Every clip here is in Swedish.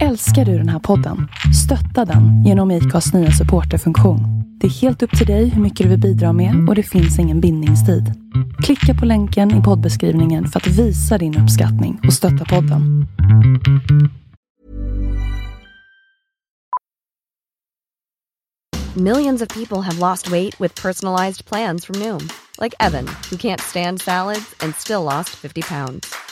Älskar du den här podden? Stötta den genom IKAs nya supporterfunktion. Det är helt upp till dig hur mycket du vill bidra med och det finns ingen bindningstid. Klicka på länken i poddbeskrivningen för att visa din uppskattning och stötta podden. Millions of people have lost weight with personalized plans from Noom, like Evan, who can't stand salads and still lost 50 pounds.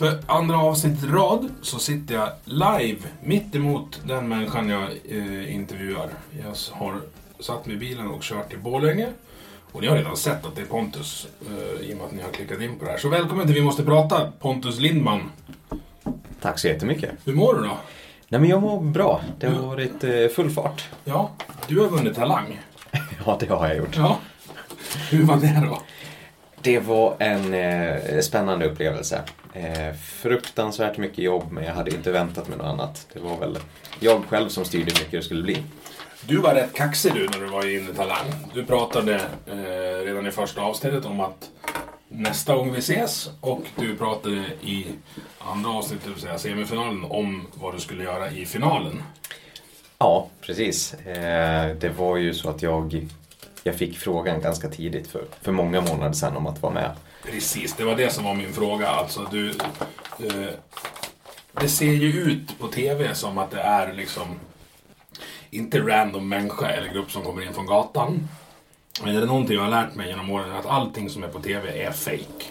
För andra avsnittet i rad så sitter jag live mitt emot den människan jag eh, intervjuar. Jag har satt mig i bilen och kört till Borlänge. Och ni har redan sett att det är Pontus eh, i och med att ni har klickat in på det här. Så välkommen till Vi måste prata Pontus Lindman. Tack så jättemycket. Hur mår du då? Nej men jag mår bra. Det har varit eh, full fart. Ja, du har vunnit Talang. Ja, det har jag gjort. Ja. Hur var det då? Det var en eh, spännande upplevelse. Eh, fruktansvärt mycket jobb men jag hade inte väntat mig något annat. Det var väl jag själv som styrde hur mycket det skulle bli. Du var rätt kaxig du när du var inne i Talang. Du pratade eh, redan i första avsnittet om att nästa gång vi ses och du pratade i andra avsnittet, det vill säga semifinalen, om vad du skulle göra i finalen. Ja, precis. Eh, det var ju så att jag, jag fick frågan ganska tidigt för, för många månader sedan om att vara med. Precis, det var det som var min fråga. Alltså, du, eh, det ser ju ut på TV som att det är liksom inte random människa eller grupp som kommer in från gatan. Men är det någonting jag har lärt mig genom åren att allting som är på TV är fake.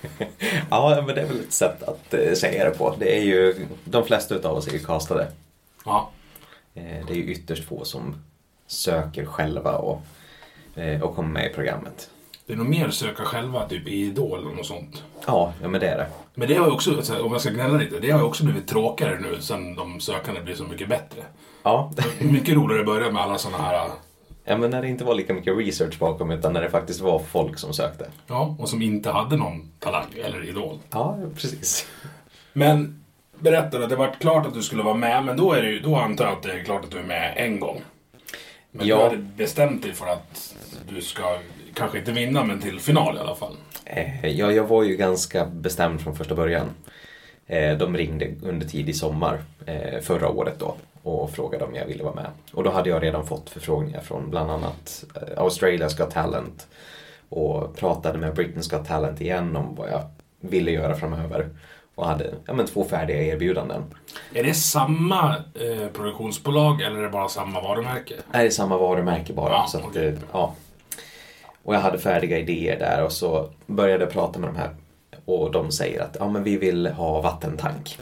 ja, men det är väl ett sätt att eh, säga det på. Det är ju, de flesta utav oss är ju castade. Ja. Eh, det är ju ytterst få som söker själva och, och kommer med i programmet. Det är nog mer söka själva, typ i Idol och något sånt. Ja, ja men det är det. Men det har ju också, om jag ska gnälla lite, det har ju också blivit tråkigare nu sen de sökande blir så mycket bättre. Ja. Mycket roligare att börja med alla sådana här, ja, men när det inte var lika mycket research bakom utan när det faktiskt var folk som sökte. ja, och som inte hade någon talang eller idol. Ja, precis. Men berätta då, det var klart att du skulle vara med, men då, är det ju, då antar jag att det är klart att du är med en gång. Men Ja. du hade bestämt dig för att du ska, kanske inte vinna, men till final i alla fall. Eh, ja, jag var ju ganska bestämd från första början. Eh, de ringde under tidig sommar eh, förra året då och frågade om jag ville vara med. Och då hade jag redan fått förfrågningar från bland annat Australia's Got Talent och pratade med Britain's Got Talent igen om vad jag ville göra framöver och hade ja, men, två färdiga erbjudanden. Är det samma eh, produktionsbolag eller är det bara samma varumärke? är det samma varumärke bara. Ja, så att, okej. eh, ja. Och jag hade färdiga idéer där och så började jag prata med de här och de säger att ja, men vi vill ha vattentank.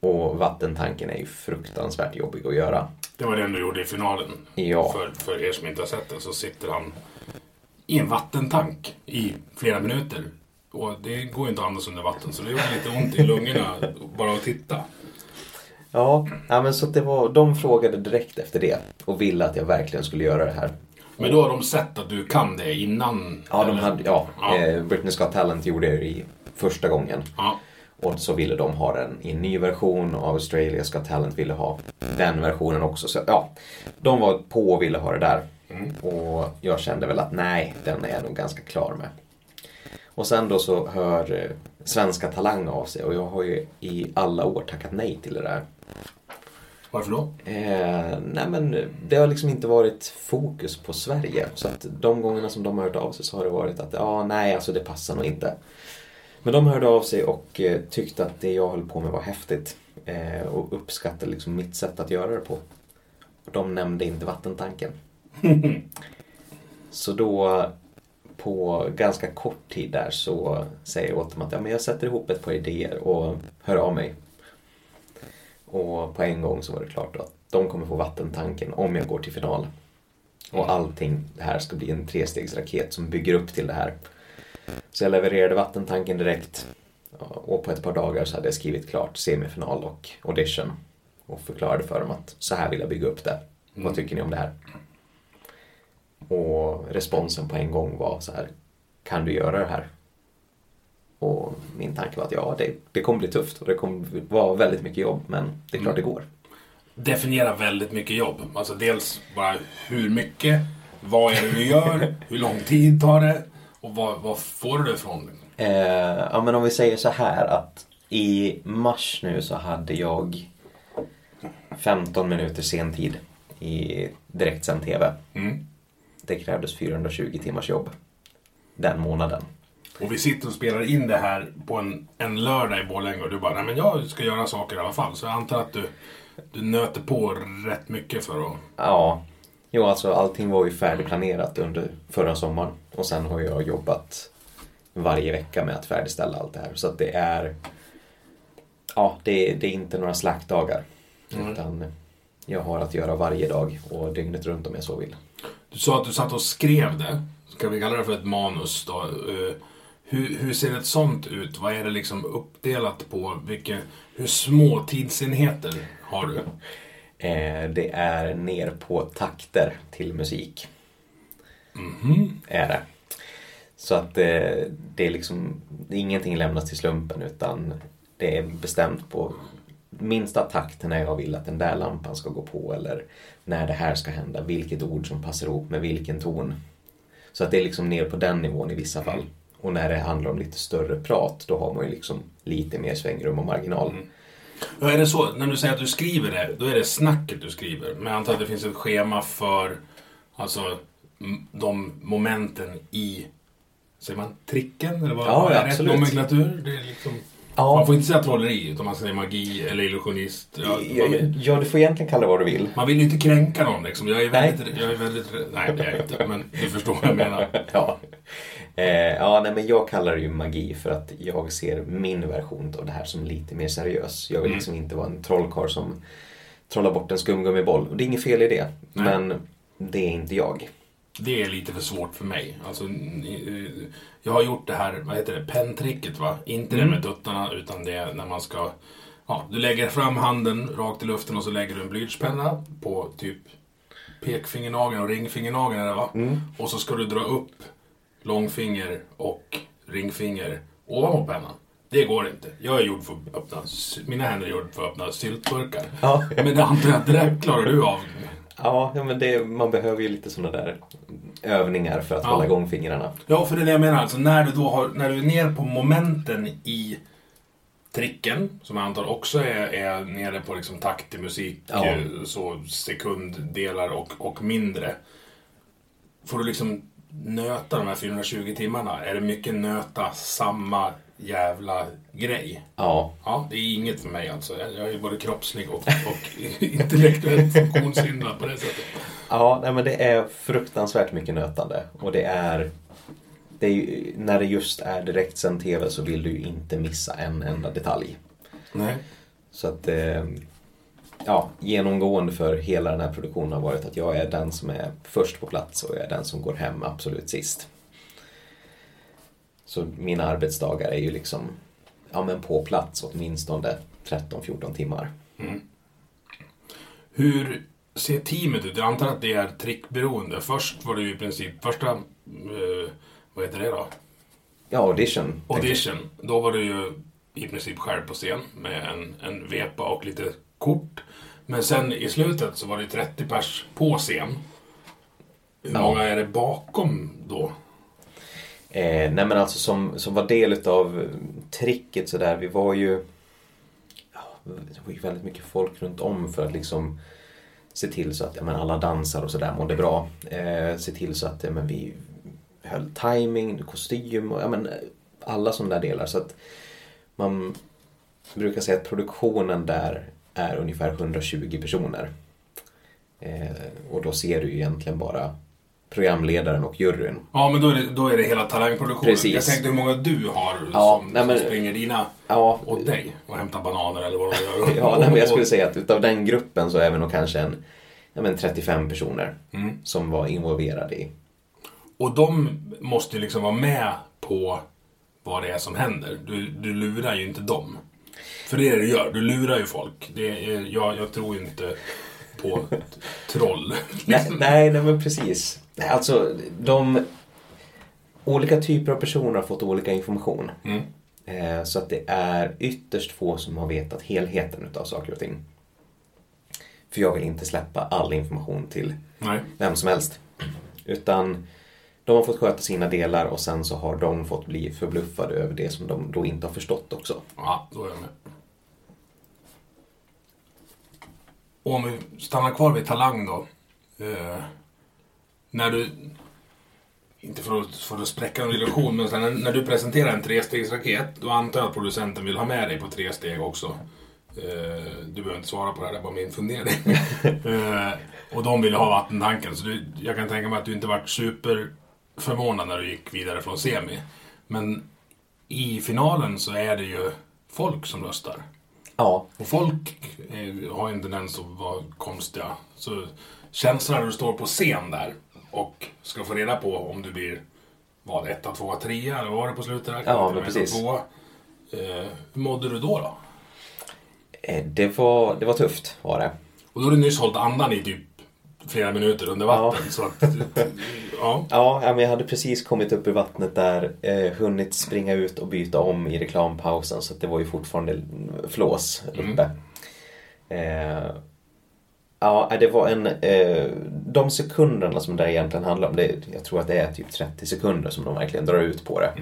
Och vattentanken är ju fruktansvärt jobbig att göra. Det var den du gjorde i finalen. Ja. För, för er som inte har sett den så sitter han i en vattentank i flera minuter. Och det går ju inte att andas under vatten så det gjorde lite ont i lungorna bara att titta. Ja, ja men så det var, de frågade direkt efter det och ville att jag verkligen skulle göra det här. Men då har de sett att du kan det innan? Ja, de hade, ja, Ja. Eh, Britain's Got Talent gjorde det i första gången. Ja. Och så ville de ha den i en ny version och Australia's Got Talent ville ha den versionen också. Så ja, de var på och ville ha det där. Och jag kände väl att nej, den är jag nog ganska klar med. Och sen då så hör eh, Svenska Talang av sig och jag har ju i alla år tackat nej till det där. Varför då? Eh, nej men det har liksom inte varit fokus på Sverige. Så att de gångerna som de har hört av sig så har det varit att ja, nej alltså det passar nog inte. Men de hörde av sig och eh, tyckte att det jag höll på med var häftigt. Eh, och uppskattade liksom mitt sätt att göra det på. De nämnde inte vattentanken. så då på ganska kort tid där så säger jag åt dem att ja, men jag sätter ihop ett par idéer och hör av mig. Och på en gång så var det klart att de kommer få vattentanken om jag går till final. Och allting det här ska bli en trestegsraket som bygger upp till det här. Så jag levererade vattentanken direkt. Och på ett par dagar så hade jag skrivit klart semifinal och audition. Och förklarade för dem att så här vill jag bygga upp det. Vad tycker ni om det här? Och responsen på en gång var så här, kan du göra det här? Och min tanke var att ja, det, det kommer bli tufft och det kommer vara väldigt mycket jobb, men det är klart det går. Definiera väldigt mycket jobb. Alltså dels bara hur mycket, vad är det du gör, hur lång tid tar det och vad, vad får du det ifrån? Eh, ja, men om vi säger så här att i mars nu så hade jag 15 minuter sentid i direktsänd TV. Mm. Det krävdes 420 timmars jobb den månaden. Och vi sitter och spelar in det här på en, en lördag i Borlänge och du bara, nej men jag ska göra saker i alla fall. Så jag antar att du, du nöter på rätt mycket för att... Ja, jo alltså allting var ju färdigplanerat under förra sommaren och sen har jag jobbat varje vecka med att färdigställa allt det här. Så att det är... Ja, det, det är inte några slackdagar. Mm. Utan jag har att göra varje dag och dygnet runt om jag så vill. Du sa att du satt och skrev det. Ska vi kalla det för ett manus då? Hur, hur ser ett sånt ut? Vad är det liksom uppdelat på? Vilka, hur små tidsenheter har du? Eh, det är ner på takter till musik. Är det. Så att eh, det är liksom, ingenting lämnas till slumpen utan det är bestämt på minsta takt när jag vill att den där lampan ska gå på eller när det här ska hända, vilket ord som passar ihop med vilken ton. Så att det är liksom ner på den nivån i vissa fall. Och när det handlar om lite större prat, då har man ju liksom lite mer svängrum och marginal. Ja, är det så, när du säger att du skriver det, då är det snacket du skriver. Men jag antar att det finns ett schema för alltså, de momenten i, säger man tricken? Eller vad, Ja, vad är rätt absolut. nomenklatur? Det är liksom, Ja. Man får inte säga trolleri, utan man säger magi eller illusionist. Ja, Ja, ja, du får egentligen kalla det vad du vill. man vill ju inte kränka någon liksom. Jag är Nej. väldigt, jag är väldigt, nej det är jag inte, men du förstår vad jag menar. Ja. Eh, ja, nej, men jag kallar det ju magi för att jag ser min version av det här som lite mer seriös. Jag vill Mm. liksom inte vara en trollkarl som trollar bort en skumgummiboll. Och det är inget fel i det. Nej. Men det är inte jag. Det är lite för svårt för mig. Alltså, eh, jag har gjort det här, vad heter det, penntricket va? Inte det med tuttarna utan det är när man ska... Ja, du lägger fram handen rakt i luften och så lägger du en blyertspenna på typ pekfingernageln och ringfingernageln va? Och så ska du dra upp långfinger och ringfinger ovanpå pennan. Det går inte. Jag är gjord för att öppna, mina händer är gjorda för att öppna syltburkar. Ja. Men det antar jag att det där klarar du av. Ja, men det, man behöver ju lite sådana där övningar för att Ja. hålla igång fingrarna. Ja, för det är det jag menar. Alltså när du då har, när du är ner på momenten i tricken, som jag antar också är, är nere på liksom takt i musik, Ja. så sekunddelar och, och mindre. Får du liksom nöta de här 420 timmarna? Är det mycket nöta samma jävla grej? Ja, Ja, det är inget för mig alltså. Jag är både kroppslig och, och intellektuellt funktionshindrad på det sättet. Ja, nej, men det är fruktansvärt mycket nötande. Och det är... Det är ju, när det just är direktsänd TV så vill du ju inte missa en enda detalj. Nej. Så att... Eh, ja, genomgående för hela den här produktionen har varit att jag är den som är först på plats och jag är den som går hem absolut sist. Så mina arbetsdagar är ju liksom ja, men på plats åtminstone 13-14 timmar. Hur ser teamet ut? Jag antar att det är trickberoende. Först var det ju i princip första, eh, vad heter det då? Ja, audition. Audition. Då var du ju i princip själv på scen med en, en vepa och lite kort. Men sen i slutet så var det 30 pers på scen. Hur Ja. många är det bakom då? Eh, nej men alltså som, som var del utav tricket sådär, vi var ju... Ja, det var ju väldigt mycket folk runt om för att liksom se till så att ja, men alla dansar och sådär mådde bra. Eh, se till så att ja, men vi höll timing, kostym och ja, men, alla sådana där delar. Så att man brukar säga att produktionen där är ungefär 120 personer. Eh, och då ser du ju egentligen bara programledaren och juryn. Ja, men då är det, då är det hela talangproduktionen. Precis. Jag tänkte hur många du har Ja, som, nej, men- som springer dina Ja, åt dig och hämtar bananer eller vad de gör. Ja, nej, men jag skulle säga att utav den gruppen så är vi nog kanske en ja, men 35 personer Mm. som var involverade i. Och de måste ju liksom vara med på vad det är som händer. Du, du lurar ju inte dem. För det är det du gör. Du lurar ju folk. Det är, jag, jag tror inte på troll. Nej, nej, nej, men precis. Alltså, de... Olika typer av personer har fått olika information. Mm. Eh, så att det är ytterst få som har vetat helheten utav saker och ting. För jag vill inte släppa all information till Nej. vem som helst. Utan de har fått sköta sina delar och sen så har de fått bli förbluffade över det som de då inte har förstått också. Ja, då är jag med. Och om vi stannar kvar vid Talang då. Eh, när du... Inte för att, för att spräcka en illusion, men när, när du presenterar en trestegsraket, då antar jag att producenten vill ha med dig på tre steg också. Eh, du behöver inte svara på det här, det är bara min fundering. eh, och de vill ha vattentanken, så du, jag kan tänka mig att du inte varit superförvånad när du gick vidare från semi. Men i finalen så är det ju folk som röstar. Ja, Och folk eh, har ju en tendens att vara konstiga. Så känslan när du står på scen där och ska få reda på om du blir vad, etta, tvåa, trea eller vad var det på slutet? Där? Ja, men precis. tvåa. Eh, hur mådde du då? då? eh, det var, det var tufft var det. Och då har du nyss hållit andan i typ flera minuter under vatten. Så att, ja. Ja, ja, men jag hade precis kommit upp i vattnet där, eh, hunnit springa ut och byta om i reklampausen så att det var ju fortfarande flås uppe. Eh, ja, det var en... Eh, de sekunderna som det egentligen handlar om, det, jag tror att det är typ 30 sekunder som de verkligen drar ut på det.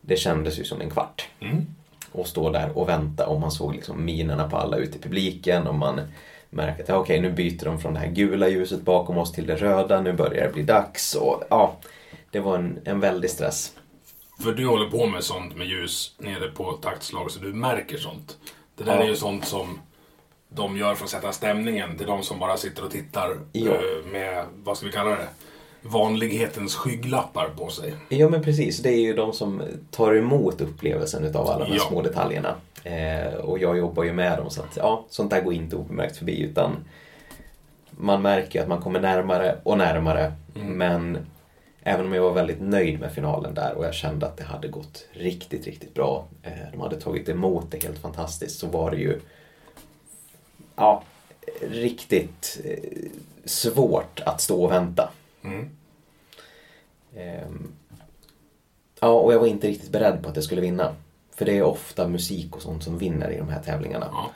Det kändes ju som en kvart. Mm. Och stå där och vänta och man såg liksom minerna på alla ute i publiken och man märker att okej, nu byter de från det här gula ljuset bakom oss till det röda, nu börjar det bli dags och ja, det var en, en väldig stress. För du håller på med sånt med ljus nere på taktslag så du märker sånt. Det där Ja. är ju sånt som de gör för att sätta stämningen till de som bara sitter och tittar Ja. eh, med, vad ska vi kalla det, vanlighetens skygglappar på sig. Ja men precis, det är ju de som tar emot upplevelsen utav alla de här Ja. små detaljerna. Eh, och jag jobbar ju med dem så att ja, sånt där går inte obemärkt förbi utan man märker ju att man kommer närmare och närmare men även om jag var väldigt nöjd med finalen där och jag kände att det hade gått riktigt, riktigt bra. Eh, de hade tagit emot det helt fantastiskt så var det ju ja, riktigt eh, svårt att stå och vänta. Mm. Ehm, Ja, och jag var inte riktigt beredd på att jag skulle vinna. För det är ofta musik och sånt som vinner i de här tävlingarna. Ja.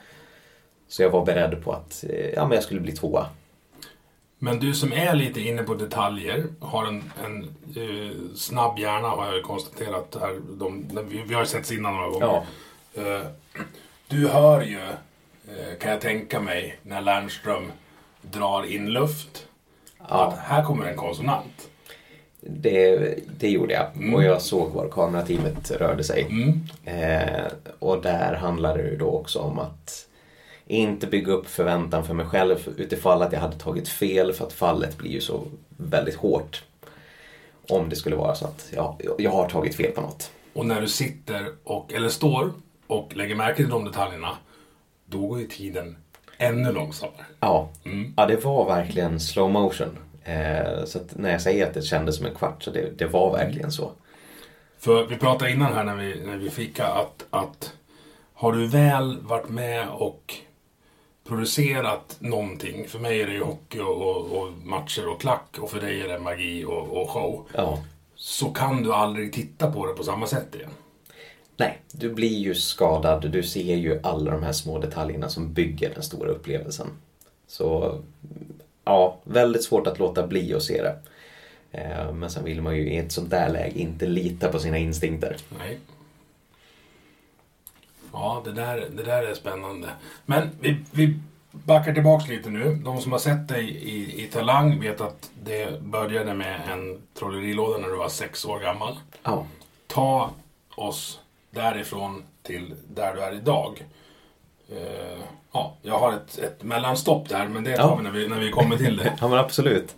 Så jag var beredd på att eh, ja, men jag skulle bli tvåa. Men du som är lite inne på detaljer, har en, en eh, snabb hjärna har jag konstaterat här. De, vi, vi har setts innan några gånger. Ja. Eh, du hör ju, eh, kan jag tänka mig, när Lernström drar in luft. Att här kommer en konsonant. Det, det gjorde jag. Och jag såg var kamerateamet rörde sig. Mm. Eh, och där handlade det då också om att inte bygga upp förväntan för mig själv utifall att jag hade tagit fel för att fallet blir ju så väldigt hårt. Om det skulle vara så att ja, jag har tagit fel på något. Och när du sitter och, eller står och lägger märke till de detaljerna, då går ju tiden ännu långsammare. Ja, Mm. ja det var verkligen slow motion. Eh, så när jag säger att det kändes som en kvart så det, det var verkligen så. För vi pratade innan här när vi, när vi fika att, att har du väl varit med och producerat någonting, för mig är det ju hockey och, och, och matcher och klack och för dig är det magi och, och show, Ja. så kan du aldrig titta på det på samma sätt igen. Nej, du blir ju skadad. Du ser ju alla de här små detaljerna som bygger den stora upplevelsen. Så ja, väldigt svårt att låta bli att se det. Eh, Men sen vill man ju i ett sånt där läge inte lita på sina instinkter. Nej. Ja, det där, det där är spännande. Men vi, vi backar tillbaks lite nu. De som har sett dig i, i Talang vet att det började med en trollerilåda när du var sex år gammal. Ja, Ta oss därifrån till där du är idag. Eh, ja, jag har ett, ett mellanstopp där, men det tar Ja. vi när vi, när vi kommer till det. ja men absolut.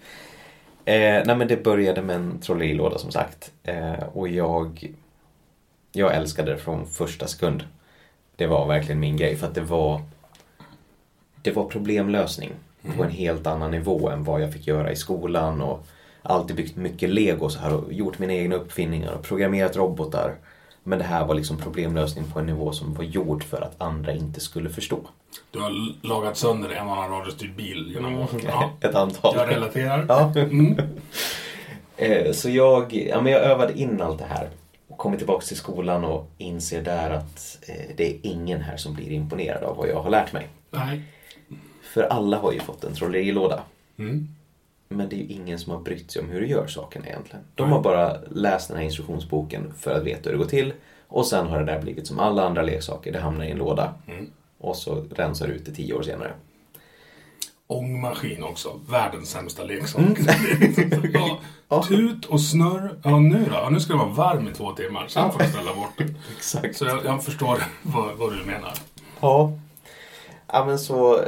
Eh, nej men det började med en trollerilåda som sagt. Eh, och jag, jag älskade det från första sekund. Det var verkligen min grej för att det var Det var problemlösning på en helt annan nivå än vad jag fick göra i skolan och alltid byggt mycket lego så här och gjort mina egna uppfinningar och programmerat robotar. Men det här var liksom problemlösning på en nivå som var gjord för att andra inte skulle förstå. Du har lagat sönder en annan radiostyrd bil genom åren. Ja. Ett antal. Jag relaterar. Ja. Mm. Eh, Så jag, ja, men jag övade in allt det här och kommer tillbaka till skolan och inser där att eh, det är ingen här som blir imponerad av vad jag har lärt mig. Nej. För alla har ju fått en trollerilåda. Mm. Men det är ju ingen som har brytt sig om hur du gör sakerna egentligen. De har bara läst den här instruktionsboken för att veta hur det går till. Och sen har det där blivit som alla andra leksaker. Det hamnar i en låda. Mm. Och så rensar du ut det tio år senare. Ångmaskin också. Världens sämsta leksak. ja, tut och snurr. Ja, nu då? Ja, nu ska det vara varm i två timmar. Sen får du ställa bort den. Exakt. Så jag, jag förstår vad, vad du menar. Ja. Ja men så, eh,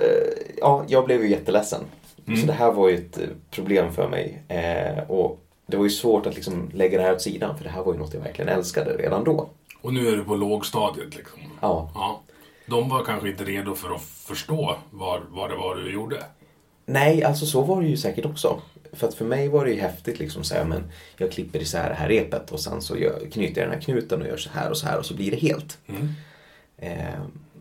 ja jag blev ju jätteledsen. Mm. Så det här var ju ett eh, problem för mig. Eh, och det var ju svårt att liksom lägga det här åt sidan för det här var ju något jag verkligen älskade redan då. Och nu är du på lågstadiet liksom. Ja. Ja. De var kanske inte redo för att förstå vad, vad det var du gjorde. Nej, alltså så var det ju säkert också. För att för mig var det ju häftigt liksom så här, men jag klipper isär det här repet och sen så gör, knyter jag den här knuten och gör så här och så här och så blir det helt. Mm. Eh,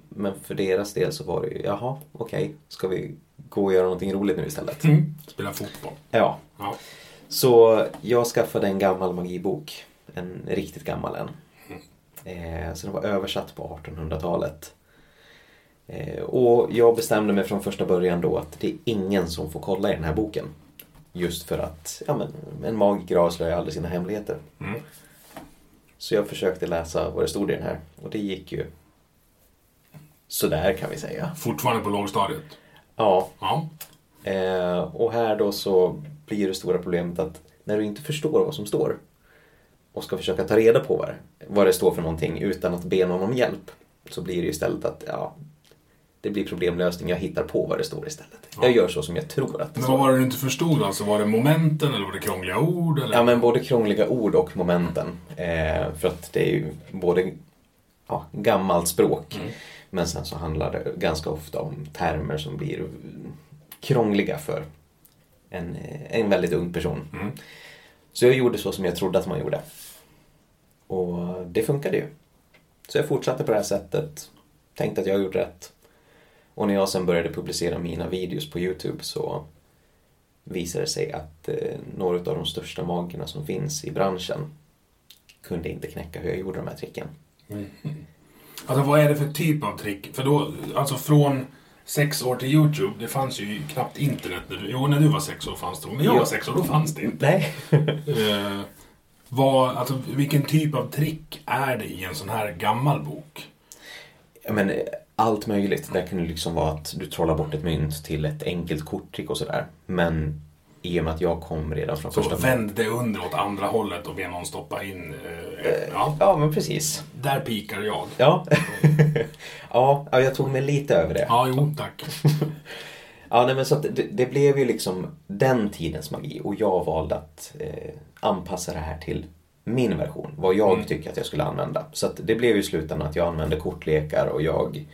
men för deras del så var det ju, jaha, okej, ska vi gå och göra någonting roligt nu istället? Mm. Spela fotboll. Ja, Ja. Så jag skaffade en gammal magibok. En riktigt gammal en. Eh, så den var översatt på 1800-talet. Eh, och jag bestämde mig från första början då att det är ingen som får kolla i den här boken. Just för att ja, men, en magiker avslöjar aldrig sina hemligheter. Mm. Så jag försökte läsa vad det stod i den här. Och det gick ju sådär kan vi säga. Fortfarande på lågstadiet. Ja, Ja. Eh, och här då så blir det stora problemet att när du inte förstår vad som står och ska försöka ta reda på vad det, vad det står för någonting utan att be någon om hjälp så blir det istället att ja, det blir problemlösning. Jag hittar på vad det står istället. Jag gör så som jag tror att det Men står. vad var det du inte förstod alltså? Var det momenten eller var det krångliga ord? Eller? Ja, men både krångliga ord och momenten. Eh, för att det är ju både ja, gammalt språk men sen så handlar det ganska ofta om termer som blir krångliga för en, en väldigt ung person. Mm. Så jag gjorde så som jag trodde att man gjorde. Och det funkade ju. Så jag fortsatte på det här sättet. Tänkte att jag gjorde rätt. Och när jag sen började publicera mina videos på Youtube så visade det sig att eh, några av de största magikerna som finns i branschen kunde inte knäcka hur jag gjorde de här tricken. Alltså vad är det för typ av trick? För då, alltså från sex år till YouTube, det fanns ju knappt internet. När du, jo, när du var sex år fanns det. När jag Ja. var sex år, då fanns det inte. Nej. Eh, vad, alltså, vilken typ av trick är det i en sån här gammal bok? Ja, men eh, allt möjligt. Det kan ju liksom vara att du trollar bort ett mynt till ett enkelt korttrick och sådär. Men i och med att jag kom redan från Så första... vänd det under åt andra hållet och be någon stoppa in. Eh, ja, Ja, men precis. där pikar jag. Ja. ja, ja, jag tog mig lite över det. Ja, jo, tack. Ja, nej, men så att det, det blev ju liksom den tidens magi och jag valde att eh, anpassa det här till min version, vad jag Mm. tycker att jag skulle använda. Så det blev ju i slutändan att jag använde kortlekar och jag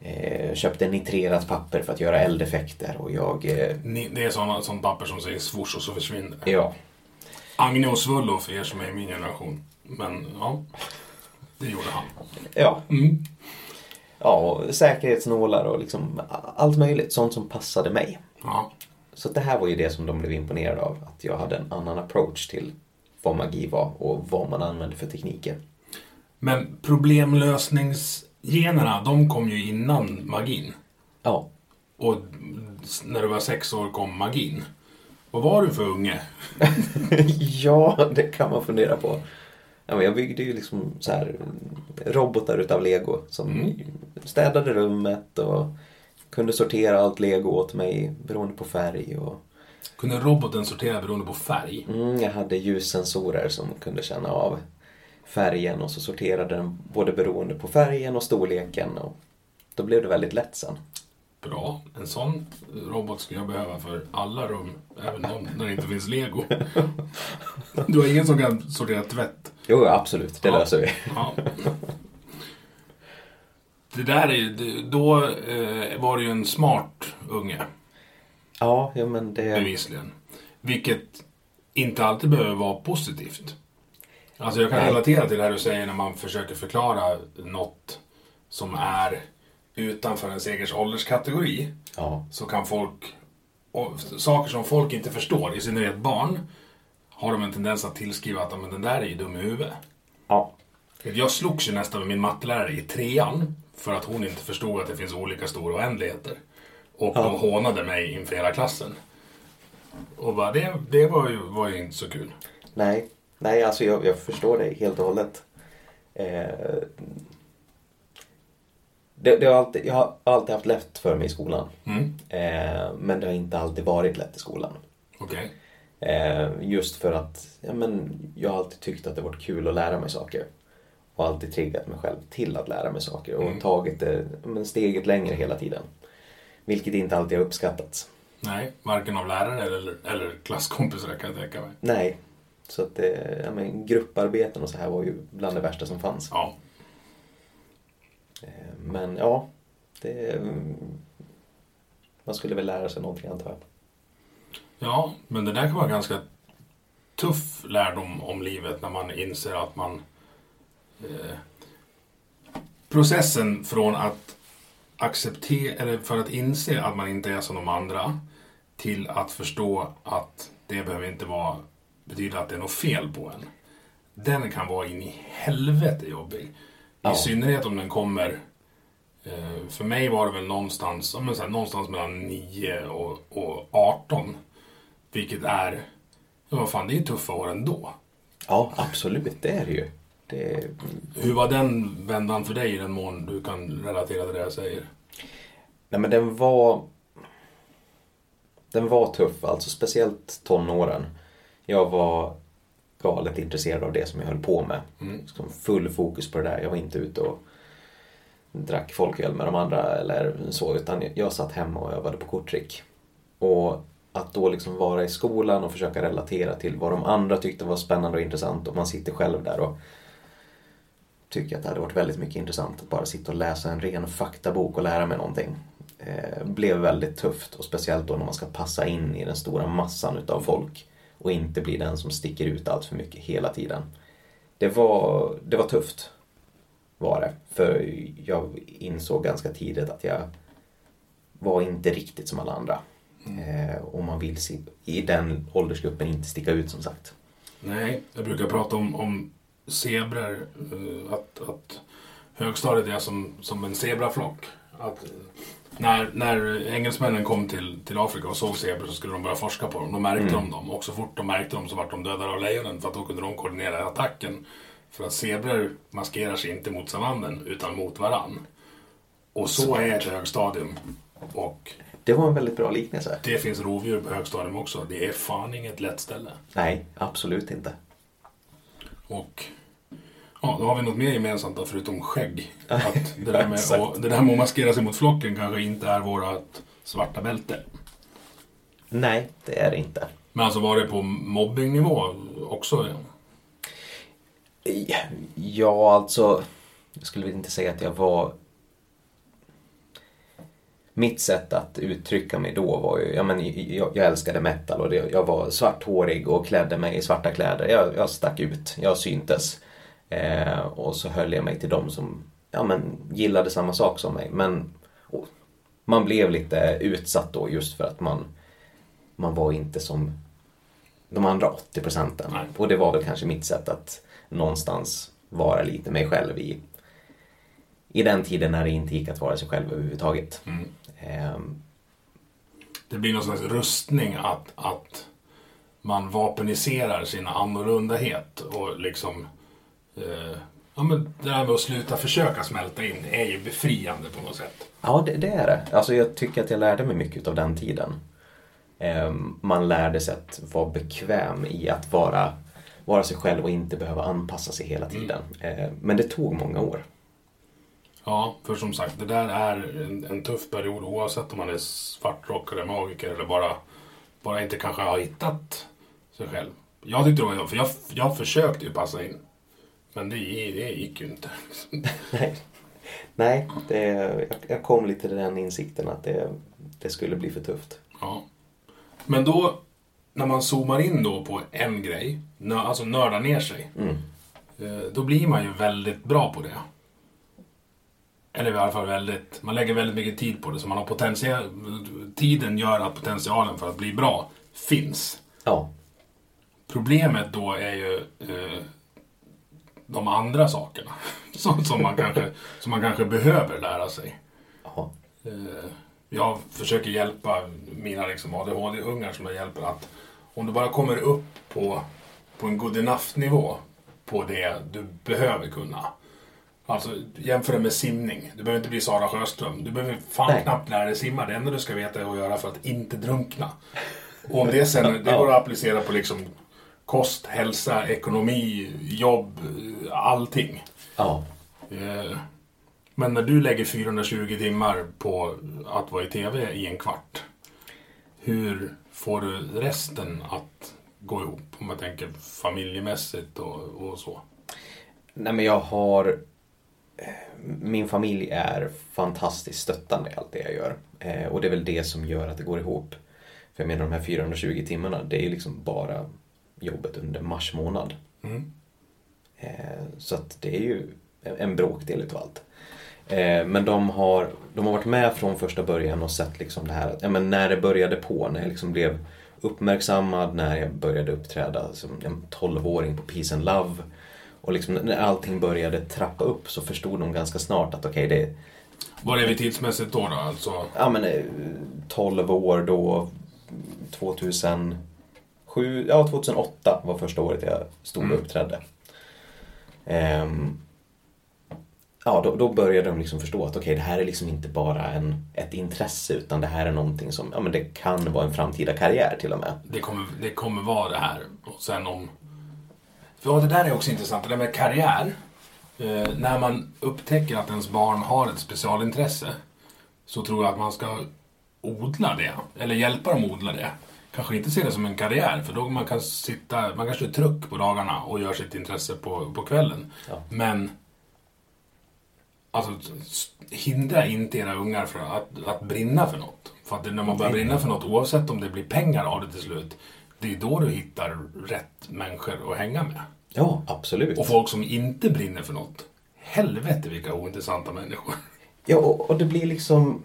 eh, köpte nitrerat papper för att göra eldeffekter och jag... Eh, det är såna, sånt papper som säger swoosh och så försvinner ja, Agne och Svullo för er som är i min generation. Men ja, det gjorde han. ja, Mm. ja, och säkerhetsnålar och liksom allt möjligt, sånt som passade mig. Ja. Så det här var ju det som de blev imponerade av, att jag hade en annan approach till vad magi var och vad man använde för tekniker. Men problemlösningsgenerna, de kom ju innan magin. Ja, Och när du var sex år kom magin. Vad var du för unge? ja, det kan man fundera på. Jag byggde ju liksom så här robotar utav lego som städade rummet och kunde sortera allt lego åt mig beroende på färg. Och, Kunde roboten sortera beroende på färg? mm, jag hade ljussensorer som kunde känna av färgen och så sorterade den både beroende på färgen och storleken. Och då blev det väldigt lätt sen. Bra. En sån robot skulle jag behöva för alla rum. Även de där det inte finns lego. Du har ingen som kan sortera tvätt? Jo, absolut, det Ja. löser vi. Ja. Det där är Då eh, var det ju en smart unge. Ja, ja men det... Bevisligen. Vilket inte alltid behöver vara positivt. Alltså jag kan relatera till det här du säger när man försöker förklara något som är utanför en segers ålderskategori. Ja. Så kan folk, saker som folk inte förstår, i synnerhet barn, har de en tendens att tillskriva att "Ja, men den där är ju dum i huvudet. Ja. Jag slogs ju nästan med min mattelärare i trean för att hon inte förstod att det finns olika stora oändligheter. Och Ja. de hånade mig inför hela klassen. Och bara, det, det var, ju, var ju inte så kul. Nej, Nej alltså jag, jag förstår dig helt och hållet. Eh, det, det har alltid, jag har alltid haft lätt för mig i skolan. Mm. Eh, men det har inte alltid varit lätt i skolan. Okej. Eh, just för att ja, men, jag har alltid tyckt att det varit kul att lära mig saker. Och alltid triggat mig själv till att lära mig saker och Mm. tagit det men, steget längre hela tiden. Vilket inte alltid har uppskattats. Nej, varken av lärare eller, eller klasskompisar kan jag tänka mig. Nej. Så att det, ja, men, grupparbeten och så här var ju bland det värsta som fanns. Ja. Eh, Men ja, det, man skulle väl lära sig någonting antar jag. Ja, men det där kan vara ganska tuff lärdom om livet när man inser att man... Eh, processen från att acceptera, eller för att inse att man inte är som de andra till att förstå att det behöver inte vara, betyda att det är något fel på en. Den kan vara in i helvete jobbig. I Ja. synnerhet om den kommer Eh, För mig var det väl någonstans, men så här, någonstans mellan 9 och, och 18. Vilket är, ja vad fan det är ju tuffa år ändå. Ja, absolut, det är det ju. Det, Hur var den vändan för dig i den mån du kan relatera till det jag säger? nej men den var... Den var tuff, alltså speciellt tonåren. Jag var galet intresserad av det som jag höll på med. Mm. Full fokus på det där. Jag var inte ute och drack folköl med de andra eller så, utan jag satt hemma och övade på korttrick. Och att då liksom vara i skolan och försöka relatera till vad de andra tyckte var spännande och intressant och man sitter själv där och tycker att det hade varit väldigt mycket intressant att bara sitta och läsa en ren faktabok och lära mig någonting. Eh, blev väldigt tufft och speciellt då när man ska passa in i den stora massan utav folk och inte bli den som sticker ut allt för mycket hela tiden. Det var, det var tufft var det. För jag insåg ganska tidigt att jag var inte riktigt som alla andra. Eh, och man vill se, i den åldersgruppen inte sticka ut som sagt. Nej, jag brukar prata om, om zebror. eh, Att, att högstadiet är som, som en zebraflock. Att, eh, när, när engelsmännen kom till, till Afrika och såg zebror så skulle de börja forska på dem. Då märkte de dem. Och så fort de märkte dem så vart de dödade av lejonen. För att då kunde de koordinera attacken. För att zebror maskerar sig inte mot savannen utan mot varann. Och så är ett högstadium. Och Det var en väldigt bra liknelse. det finns rovdjur på högstadium också. Det är fan inget lätt ställe. Nej, absolut inte. Och ja, då har vi något mer gemensamt då, förutom skägg. Att det, där med, och, det där med att maskera sig mot flocken kanske inte är vårat svarta bälte. Nej, det är det inte. Men alltså var det på mobbingnivå också? Ja, alltså. Jag skulle väl inte säga att jag var... Mitt sätt att uttrycka mig då var ju, ja men jag, jag älskade metal och det, jag var svarthårig och klädde mig i svarta kläder. Jag, jag stack ut, jag syntes. Eh, och så höll jag mig till dem som, ja men gillade samma sak som mig. Men och, man blev lite utsatt då just för att man, man var inte som de andra 80 procenten. Och det var väl kanske mitt sätt att någonstans vara lite mig själv i, i den tiden när det inte gick att vara sig själv överhuvudtaget. Mm. Ehm, Det blir någon slags rustning att, att man vapeniserar sin annorlundahet och liksom eh, ja, men det där med att sluta försöka smälta in är ju befriande på något sätt. ja, det, det är det. Alltså jag tycker att jag lärde mig mycket av den tiden. Ehm, man lärde sig att vara bekväm i att vara, vara sig själv och inte behöva anpassa sig hela tiden. Ehm, men det tog många år. Ja, för som sagt, det där är en, en tuff period oavsett om man är svartrockare, magiker eller bara, bara inte kanske har hittat sig själv. Jag tyckte det var för jag, jag försökte ju passa in. Men det, det gick ju inte. Nej, Nej det, jag, kom lite till den insikten att det, det skulle bli för tufft. Ja. Men då när man zoomar in då på en grej, alltså nördar ner sig. Eh, då blir man ju väldigt bra på det. Eller i alla fall väldigt, man lägger väldigt mycket tid på det. Så man har potential, tiden gör att potentialen för att bli bra finns. Ja. Problemet då är ju eh, de andra sakerna. Som, som, man kanske, som man kanske behöver lära sig. ja. Eh, jag försöker hjälpa mina liksom ADHD-ungar som jag hjälper att om du bara kommer upp på, på en good enough-nivå på det du behöver kunna. Alltså jämför det med simning. Du behöver inte bli Sara Sjöström. Du behöver fan Nej. knappt lära dig simma. Det enda du ska veta är att göra för att inte drunkna. Och om det sen, det går att applicera på liksom kost, hälsa, ekonomi, jobb, allting. Ja. Eh, Men när du lägger 420 timmar på att vara i TV i en kvart. Hur får du resten att gå ihop? Om man tänker familjemässigt och, och så. Nej men jag har... eh, Min familj är fantastiskt stöttande i allt det jag gör. Eh, och det är väl det som gör att det går ihop. För jag menar de här 420 timmarna, det är ju liksom bara jobbet under mars månad. Mm. Eh, så att det är ju en- bråkdel utav allt. Eh, men de har, de har varit med från första början och sett liksom det här, ja, men när det började på, när jag liksom blev uppmärksammad, när jag började uppträda som en 12-åring på Peace and Love. Och liksom när allting började trappa upp så förstod de ganska snart att okej, det, Vad är vi tidsmässigt då? då? Alltså, ja men eh, 12 år då, 2007, ja 2008 var första året jag stod och uppträdde. Ehm, ja, då, då började de liksom förstå att okej, det här är liksom inte bara en, ett intresse utan det här är någonting som, ja men det kan vara en framtida karriär till och med. det, kommer, det kommer vara det här. Och sen om... För ja, det där är också intressant. Det där med karriär. Eh, när man upptäcker att ens barn har ett specialintresse så tror jag att man ska odla det. Eller hjälpa dem odla det. Kanske inte se det som en karriär för då man kan sitta, man kanske är truck på dagarna och gör sitt intresse på, på kvällen. Ja. Men Alltså, hindra inte era ungar från att, att brinna för något. För att när man börjar brinna för något, oavsett om det blir pengar av det till slut, det är då du hittar rätt människor att hänga med. Ja, absolut. Och folk som inte brinner för något, helvete vilka ointressanta människor. Ja, och, och det blir liksom...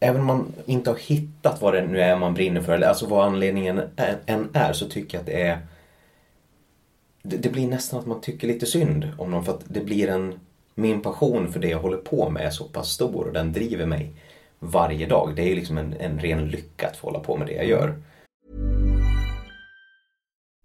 Även om man inte har hittat vad det nu är man brinner för, eller alltså vad anledningen än är, så tycker jag att det är... Det, det blir nästan att man tycker lite synd om någon för att det blir en... Min passion för det jag håller på med är så pass stor och den driver mig varje dag. Det är ju liksom en, en ren lycka att få hålla på med det jag gör.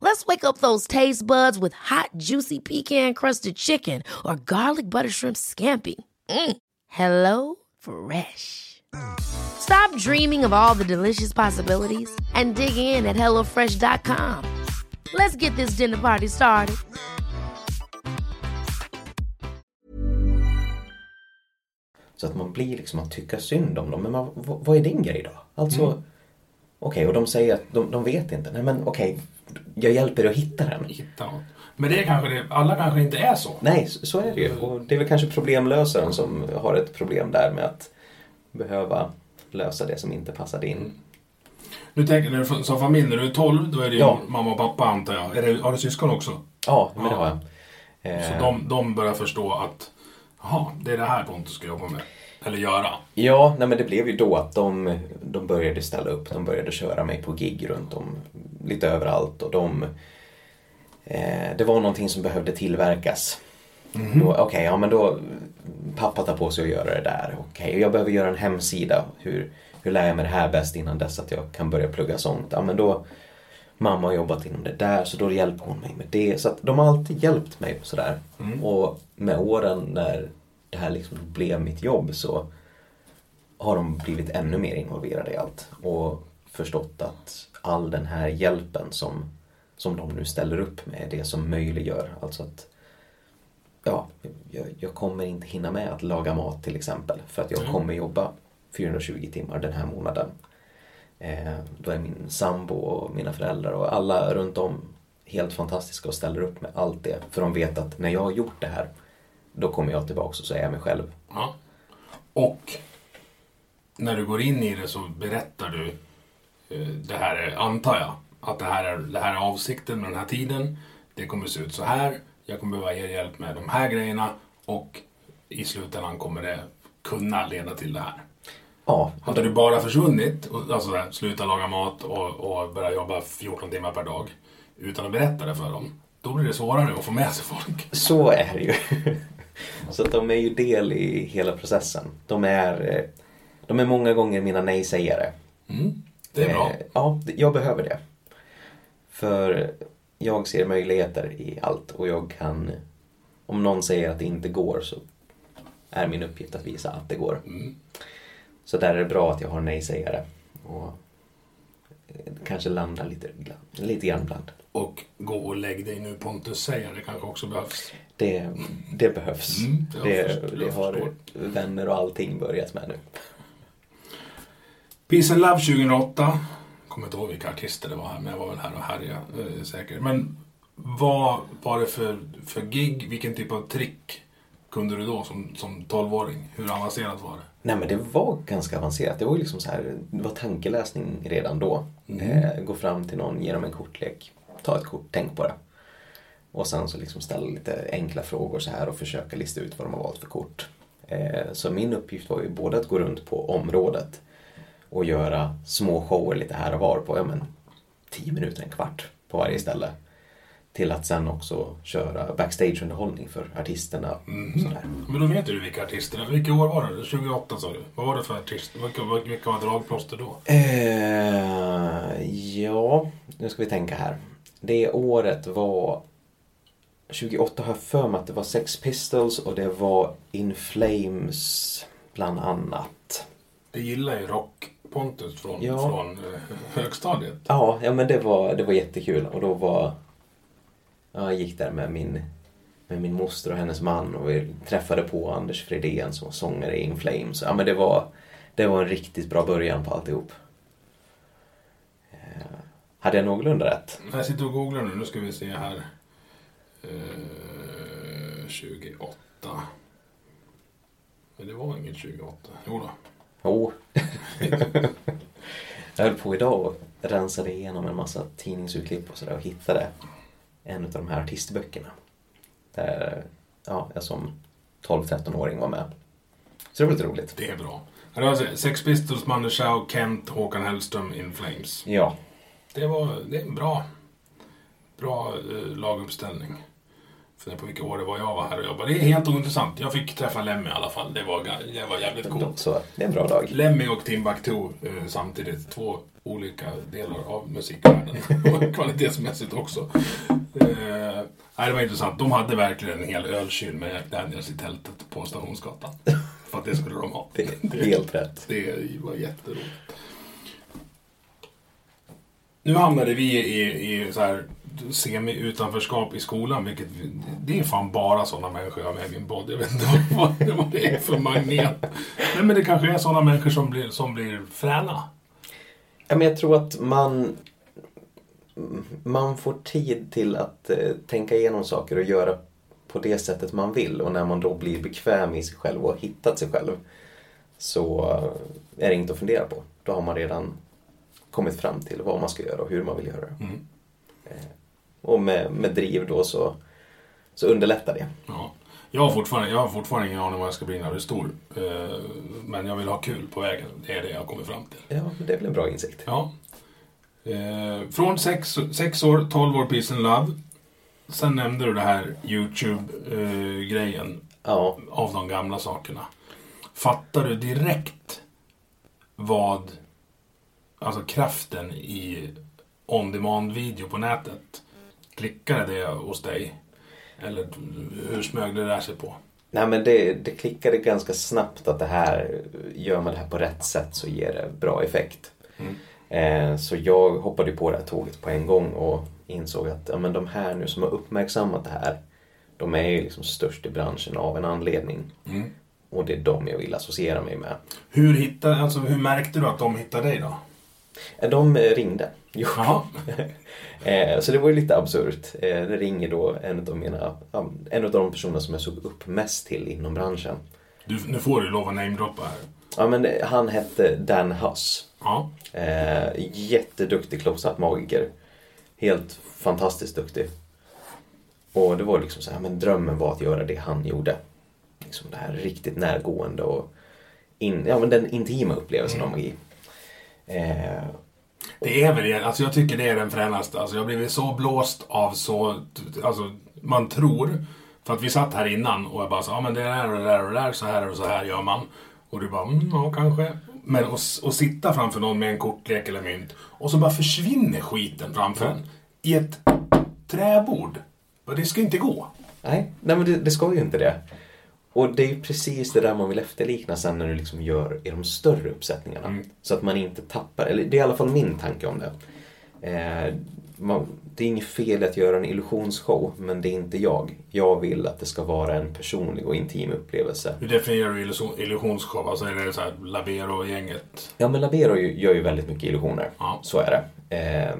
Let's wake up those taste buds with hot, juicy pecan-crusted chicken or garlic butter shrimp scampi. Mm. Hello Fresh. Stop dreaming of all the delicious possibilities and dig in at HelloFresh.com. Let's get this dinner party started. Så att man blir liksom att tycka synd om dem. Men man, vad, vad är din grej då? Alltså, okej, och de säger att de, de vet inte. Nej men okej, jag hjälper dig att hitta den. Hitta något. Men det är kanske det, alla kanske inte är så. Nej, så, är det ju. Och det är väl kanske problemlösaren som har ett problem där med att behöva lösa det som inte passade in. Nu tänker du som familj, när du är 12, då är det ju Ja. mamma och pappa antar jag. Är det, har du syskon också? Ja, men det Ja. har jag. Så Eh, de, de börjar förstå att, jaha, det är det här Pontus ska jobba med. Eller göra. Ja, nej men det blev ju då att de, de började ställa upp. De började köra mig på gig runt om lite överallt och de... Eh, det var någonting som behövde tillverkas. Då, Okej, ja men då... Pappa tar på sig att göra det där. Okej, och jag behöver göra en hemsida. Hur, hur lär jag mig det här bäst innan dess att jag kan börja plugga sånt? Ja men då mamma har jobbat inom det där så då hjälper hon mig med det. Så att de har alltid hjälpt mig sådär. Och med åren när det här liksom blev mitt jobb så har de blivit ännu mer involverade i allt. Och förstått att all den här hjälpen som, som de nu ställer upp med är det som möjliggör. Alltså att ja, jag, jag kommer inte hinna med att laga mat till exempel. För att jag kommer jobba 420 timmar den här månaden. Eh, då är min sambo och mina föräldrar och alla runt om helt fantastiska och ställer upp med allt det. För de vet att när jag har gjort det här, då kommer jag tillbaka och så är jag mig själv. Ja. Och när du går in i det så berättar du, eh, det här är, antar jag, att det här, är, det här är avsikten med den här tiden. Det kommer se ut så här. Jag kommer behöva er hjälp med de här grejerna. Och i slutändan kommer det kunna leda till det här. Ja, Hade du bara försvunnit, alltså där, sluta laga mat och, och börja jobba 14 timmar per dag utan att berätta det för dem, då blir det svårare att få med sig folk. så är det ju. så att de är ju del i hela processen. De är, eh, de är många gånger mina nej-sägare. Mm, det är bra. Eh, Ja, jag behöver det. För jag ser möjligheter i allt och jag kan... Om någon säger att det inte går så är min uppgift att visa att det går. Så där är det bra att jag har nej-sägare. Och eh, kanske landa lite, lite grann ibland. Och gå och lägg dig nu Pontus säger, det kanske också behövs. Det, det behövs. Mm, det, förstår- det har förstår. vänner och allting börjat med nu. Peace and Love 2008. Jag kommer inte ihåg vilka artister det var här, men jag var väl här och härjade eh, säkert. Men vad var det för, för gig? Vilken typ av trick kunde du då som, som 12-åring? Hur avancerat var det? Nej men det var ganska avancerat. Det var liksom så här, det var tankeläsning redan då. Eh, gå fram till någon, ge dem en kortlek, ta ett kort, tänk på det. Och sen så liksom ställa lite enkla frågor så här och försöka lista ut vad de har valt för kort. Eh, så min uppgift var ju både att gå runt på området och göra små shower lite här och var på, ja men, 10 minuter, en kvart på varje ställe. Till att sen också köra backstageunderhållning för artisterna. Sådär. Men då vet du vilka artister det Vilka år var det? 2008 sa du. Vad var det för artister? Vilka, vilka var dragplåster då? Eh, ja, nu ska vi tänka här. Det året var 28 har jag för mig att det var Sex Pistols och det var In Flames bland annat. Det gillar ju rock Pontus från, Ja. från eh, högstadiet. Ja, ja men det var, det var jättekul och då var... Ja, jag gick där med min, med min moster och hennes man och vi träffade på Anders Fredén som var sångare i In Flames. Ja men det var, det var en riktigt bra början på alltihop. Eh, hade jag någorlunda rätt? Jag sitter och googlar nu. Nu ska vi se här. Eh, 28. Men det var inget 28. Jo då. Jo. jag höll på idag och rensade igenom en massa tidningsurklipp och sådär och hittade en av de här artistböckerna. Där ja, jag som 12-13-åring var med. Så det var lite roligt. Det är bra. Har vi Sex Pistols, Chao, Kent, Håkan Hellström, In Flames. Ja, Det, var, det är bra, bra eh, laguppställning. Funderar på vilka år det var jag var här och jobbade. Det är helt ointressant. Jag fick träffa Lemmy i alla fall. Det var, det var jävligt coolt. så det är en bra dag. Lemmy och Timbuktu eh, samtidigt. Två olika delar av musikvärlden. och kvalitetsmässigt också. Eh, nej, det var intressant. De hade verkligen en hel ölkyl med Jack Daniels i tältet på Stationsgatan. För att det skulle de ha. Det är helt rätt. Det var jätteroligt. Nu hamnade vi i, i så här semi-utanförskap i skolan, vilket vi- det är fan bara sådana människor jag har med i min podd. Jag vet inte vad, vad det är för magnet. Nej, men det kanske är sådana människor som blir, som blir fräna. Ja, men jag tror att man, man får tid till att eh, tänka igenom saker och göra på det sättet man vill. Och när man då blir bekväm i sig själv och har hittat sig själv så är det inget att fundera på. Då har man redan kommit fram till vad man ska göra och hur man vill göra det. Eh, Och med, med driv då så, så underlättar det. Ja. Jag, har fortfarande, jag har fortfarande ingen aning vad jag ska bli när jag är stor. Eh, Men jag vill ha kul på vägen. Det är det jag har kommit fram till. Ja, det är väl en bra insikt. Ja. Eh, från sex, sex år, 12 år Peace and Love. Sen nämnde du det här YouTube-grejen Ja, av de gamla sakerna. Fattar du direkt vad, alltså kraften i on demand-video på nätet. Klickade det hos dig? Eller hur smög det där sig på? Nej men det, det klickade ganska snabbt att det här, gör man det här på rätt sätt så ger det bra effekt. Eh, så jag hoppade på det här tåget på en gång och insåg att ja, men de här nu som har uppmärksammat det här, de är ju liksom störst i branschen av en anledning. Och det är de jag vill associera mig med. Hur, hittade, alltså, hur märkte du att de hittade dig då? Eh, De eh, ringde. Jo. Eh, Så det var ju lite absurt. Det ringer då en av mina, en av de personer som jag såg upp mest till inom branschen. Du, nu får du lov att namedroppa här. Ja men han hette Dan Huss. Ja. Eh, jätteduktig close-up magiker. Helt fantastiskt duktig. Och det var liksom så här, men drömmen var att göra det han gjorde. Liksom det här riktigt närgående och in, ja, men den intima upplevelsen av magi. Eh, Det är väl det. Alltså jag tycker det är den fränaste. Alltså jag har blivit så blåst av så... Alltså man tror. För att vi satt här innan och jag bara så, ja men det där och det där och det där, så här och så här gör man. Och du bara, mm, ja kanske. Men att sitta framför någon med en kortlek eller mynt och så bara försvinner skiten framför en. I ett träbord. Det ska inte gå. Nej, nej men det, det ska ju inte det. Och det är ju precis det där man vill efterlikna sen när du liksom gör i de större uppsättningarna. Så att man inte tappar, eller det är i alla fall min tanke om det. Eh, man, det är inget fel att göra en illusionsshow, men det är inte jag. Jag vill att det ska vara en personlig och intim upplevelse. Hur definierar du illusion- illusionsshow? Alltså är det så här Labero-gänget? Ja, men Labero gör ju väldigt mycket illusioner. Ja. Så är det. Eh,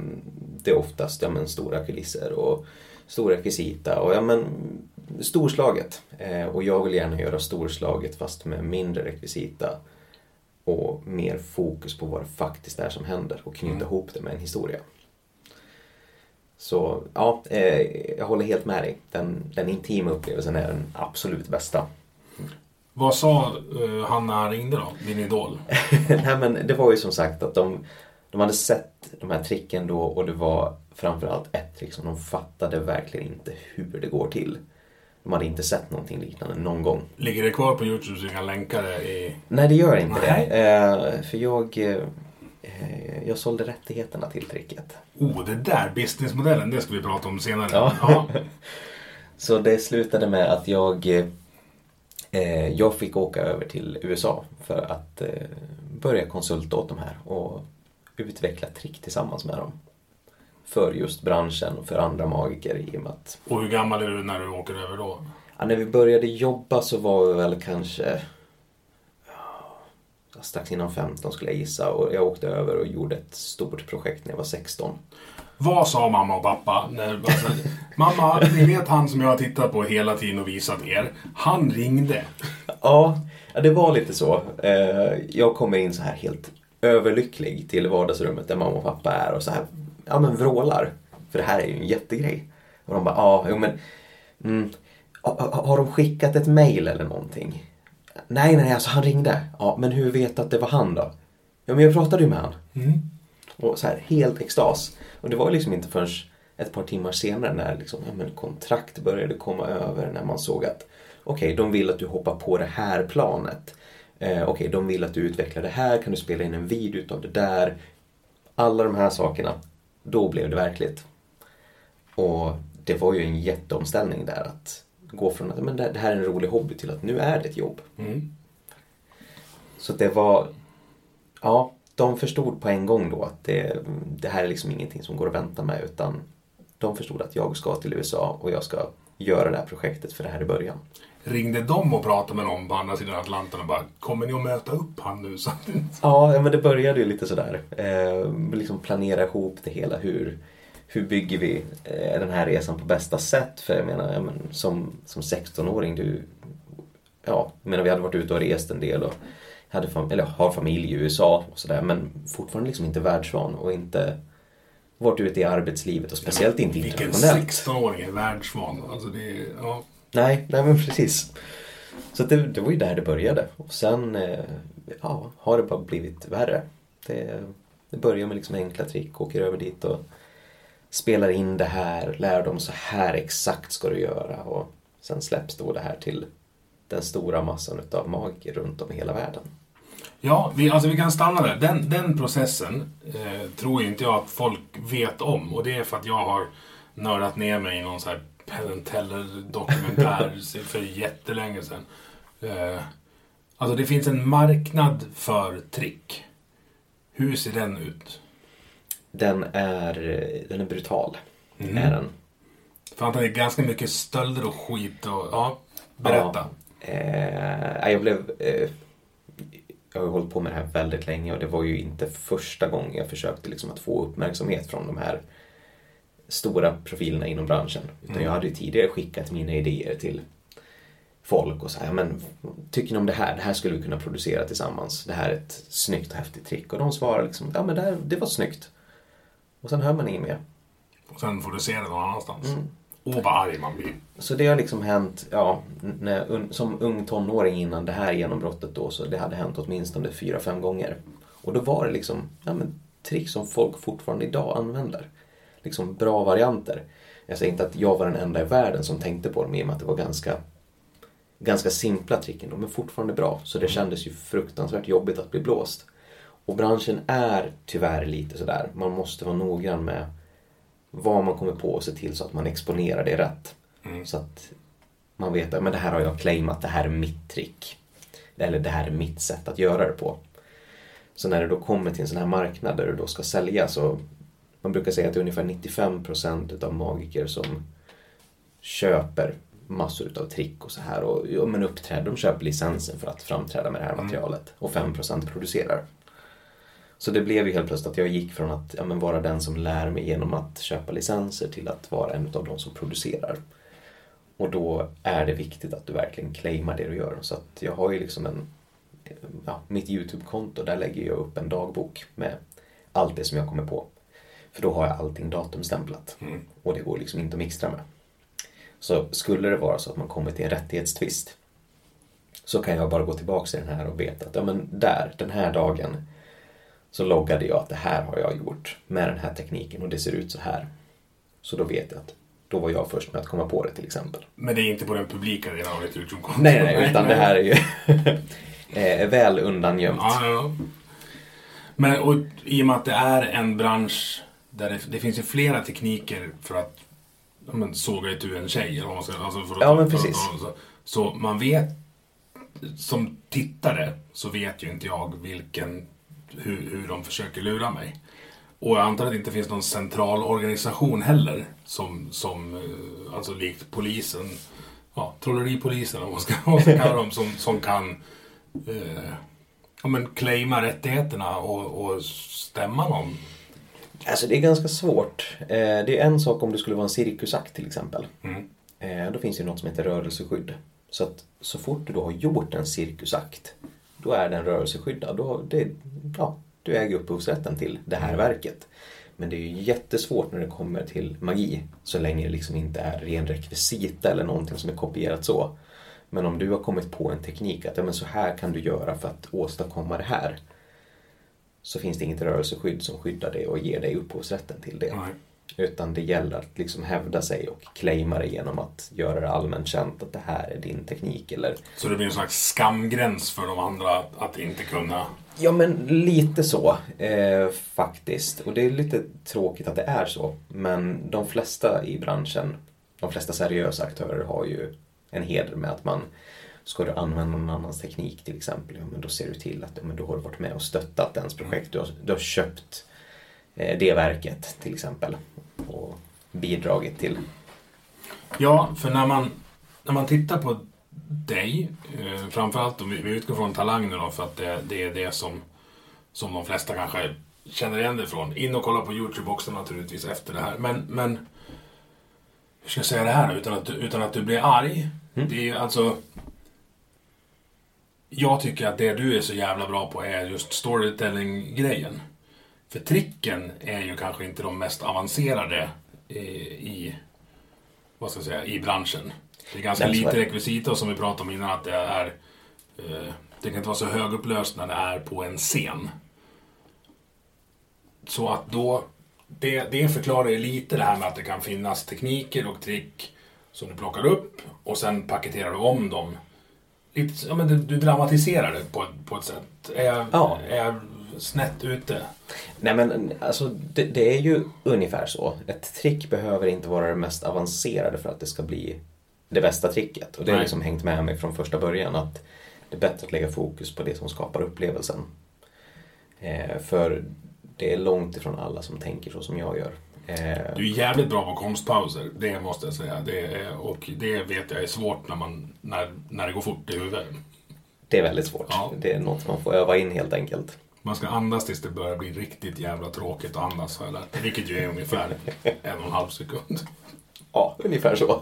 det är oftast ja, men, stora kulisser och stora rekvisita och ja, men, storslaget. Eh, och jag vill gärna göra storslaget fast med mindre rekvisita och mer fokus på vad det faktiskt är som händer och knyta ihop det med en historia. Så ja, eh, jag håller helt med dig. Den, den intima upplevelsen är den absolut bästa. Vad sa uh, han när han ringde då? Din idol? Nej men det var ju som sagt att de, de hade sett de här tricken då och det var framförallt ett trick som de fattade verkligen inte hur det går till. De hade inte sett någonting liknande någon gång. Ligger det kvar på Youtube så vi kan länka det i... Nej det gör inte Nej. det. Eh, för jag, eh, jag sålde rättigheterna till tricket. Oh, det där businessmodellen, det ska vi prata om senare. Ja. ja. Så det slutade med att jag, eh, jag fick åka över till USA för att börja konsulta åt de här och utveckla trick tillsammans med dem. För just branschen och för andra magiker i och med att Och hur gammal är du när du åker över då? ja, när vi började jobba så var vi väl kanske strax innan 15 skulle jag gissa och jag åkte över och gjorde ett stort projekt när jag var 16. Vad sa mamma och pappa? När, alltså, mamma, ni vet han som jag har tittat på hela tiden och visat er. Han ringde. Ja, ja, det var lite så. Eh, Jag kommer in så här helt överlycklig till vardagsrummet där mamma och pappa är och så här, ja men vrålar. För det här är ju en jättegrej. Och de bara, ja, jo men, mm, ha- ha- har de skickat ett mail eller någonting? Nej, nej, alltså han ringde. Ja, men hur vet du att det var han då? Ja, men jag pratade ju med han. Och så här, helt extas. Och det var liksom inte förrän ett par timmar senare när liksom, ja, men kontrakt började komma över, när man såg att okej, de vill att du hoppar på det här planet. Eh, okej, de vill att du utvecklar det här, kan du spela in en video utav det där? Alla de här sakerna, då blev det verkligt. Och det var ju en jätteomställning där att gå från att men det här är en rolig hobby till att nu är det ett jobb. Så det var, ja, de förstod på en gång då att det, det här är liksom ingenting som går att vänta med utan de förstod att jag ska till USA och jag ska göra det här projektet för det här i början. Ringde de och pratade med någon på andra sidan Atlanten och bara Kommer ni att möta upp han nu? Så. Ja, men det började ju lite sådär. Eh, liksom planera ihop det hela. Hur, hur bygger vi eh, den här resan på bästa sätt? För jag menar, ja, men som, som 16-åring, du... Ja, jag menar vi hade varit ute och rest en del och hade fam- eller har familj i USA och sådär men fortfarande liksom inte världsvan och inte varit ute i arbetslivet och speciellt inte Vilken internationellt. 16-åring är världsvan? Alltså det ja. Nej, nej men precis. Så det, det var ju där det började. Och sen eh, ja, har det bara blivit värre. Det, det börjar med liksom enkla trick, åker över dit och spelar in det här, lär dem så här exakt ska du göra och sen släpps då det här till den stora massan utav magiker runt om i hela världen. Ja, vi, alltså vi kan stanna där. Den, den processen eh, tror inte jag att folk vet om. Och det är för att jag har nördat ner mig i någon så här Penn and Teller-dokumentär för jättelänge sedan. Eh, alltså det finns en marknad för trick. Hur ser den ut? Den är, den är brutal. Mm. Är den. För att det är ganska mycket stölder och skit och... Ja, berätta. Ja. Eh, jag blev... Eh, jag har ju hållit på med det här väldigt länge och det var ju inte första gången jag försökte liksom att få uppmärksamhet från de här stora profilerna inom branschen. Utan jag hade ju tidigare skickat mina idéer till folk och så här, men tycker ni om det här? Det här skulle vi kunna producera tillsammans. Det här är ett snyggt och häftigt trick. Och de svarar liksom, ja men det, här, det var snyggt. Och sen hör man inget mer. Och sen får du se det någon annanstans. Mm. Åh, vad arg man blir. Så det har liksom hänt, ja, när, som ung tonåring innan det här genombrottet då, så det hade hänt åtminstone fyra, fem gånger. Och då var det liksom, ja men trick som folk fortfarande idag använder. Liksom bra varianter. Jag säger inte att jag var den enda i världen som tänkte på dem i och med att det var ganska, ganska simpla trick ändå, men fortfarande bra. Så det kändes ju fruktansvärt jobbigt att bli blåst. Och branschen är tyvärr lite sådär, man måste vara noggrann med vad man kommer på och se till så att man exponerar det rätt. Mm. Så att man vet att men det här har jag claimat, det här är mitt trick. Eller det här är mitt sätt att göra det på. Så när det då kommer till en sån här marknad där du då ska sälja så man brukar säga att det är ungefär 95% utav magiker som köper massor utav trick och så här och ja, men uppträder, de köper licensen för att framträda med det här materialet och 5% producerar. Så det blev ju helt plötsligt att jag gick från att ja, vara den som lär mig genom att köpa licenser till att vara en av de som producerar. Och då är det viktigt att du verkligen claimar det du gör. Så att jag har ju liksom en, ja, mitt YouTube-konto, där lägger jag upp en dagbok med allt det som jag kommer på. För då har jag allting datumstämplat. Mm. Och det går liksom inte att mixtra med. Så skulle det vara så att man kommer till en rättighetstvist så kan jag bara gå tillbaka till den här och veta att ja, men där, den här dagen så loggade jag att det här har jag gjort med den här tekniken och det ser ut så här. Så då vet jag att då var jag först med att komma på det till exempel. Men det är inte på den publika delen av ditt YouTube-konto? Nej, nej, utan det här är ju eh, väl undangömt. Ja, ja. Men och, i och med att det är en bransch där det, det finns ju flera tekniker för att ja, men, såga itu en tjej. Eller vad man ska, alltså för att, Ja, men för att- precis. så, så man vet, som tittare, så vet ju inte jag vilken, hur, hur de försöker lura mig. Och jag antar att det inte finns någon central organisation heller som, som eh, alltså likt polisen, ja, trolleripolisen om man ska, man ska kalla dem, som, som kan eh, ja, men claima rättigheterna och, och stämma någon. Alltså det är ganska svårt. Eh, Det är en sak om det skulle vara en cirkusakt till exempel. Mm. Eh, Då finns det något som heter rörelseskydd. Så att så fort du då har gjort en cirkusakt, då är den rörelseskyddad. Då, det, ja, du äger upphovsrätten till det här verket. Men det är ju jättesvårt när det kommer till magi, så länge det liksom inte är ren rekvisita eller någonting som är kopierat så. Men om du har kommit på en teknik att ja, men så här kan du göra för att åstadkomma det här. Så finns det inget rörelseskydd som skyddar dig och ger dig upphovsrätten till det. Nej. Utan det gäller att liksom hävda sig och claima det genom att göra det allmänt känt att det här är din teknik. Eller, Så det blir en slags skamgräns för de andra att, att inte kunna... ja men lite så eh, faktiskt. Och det är lite tråkigt att det är så. Men de flesta i branschen, de flesta seriösa aktörer har ju en heder med att man Ska du använda någon annans teknik till exempel, ja, men då ser du till att ja, men då har du varit med och stöttat ens projekt. Du har, du har köpt eh, det verket till exempel och bidragit till Ja, för när man, när man tittar på dig, eh, framförallt om vi, vi utgår från talang nu då, för att det, det är det som, som de flesta kanske känner igen dig från. In och kolla på YouTube också naturligtvis efter det här. Men, men hur ska jag säga det här utan att, utan att du blir arg? Det är alltså... Jag tycker att det du är så jävla bra på är just storytelling-grejen. För tricken är ju kanske inte de mest avancerade eh, i, vad ska jag säga, i branschen. Det är ganska lite det. rekvisita som vi pratade om innan att det är eh, det kan inte vara så högupplöst när det är på en scen. Så att då, det, det förklarar ju lite det här med att det kan finnas tekniker och trick som du plockar upp och sen paketerar du om dem lite, ja, men du, du dramatiserar det på, på ett sätt. Är jag, Ja. är jag snett ute? Nej men alltså det, det är ju ungefär så. Ett trick behöver inte vara det mest avancerade för att det ska bli det bästa tricket. Och det har liksom hängt med mig från första början att det är bättre att lägga fokus på det som skapar upplevelsen. Eh, för det är långt ifrån alla som tänker så som jag gör. Eh, Du är jävligt bra på konstpauser, det måste jag säga. Det är, och det vet jag är svårt när, man, när, när det går fort i huvudet. det är väldigt svårt. Ja. Det är något man får öva in helt enkelt. Man ska andas tills det börjar bli riktigt jävla tråkigt att andas. har jag lärt. Vilket ju är ungefär en och en halv sekund. Ja, ungefär så.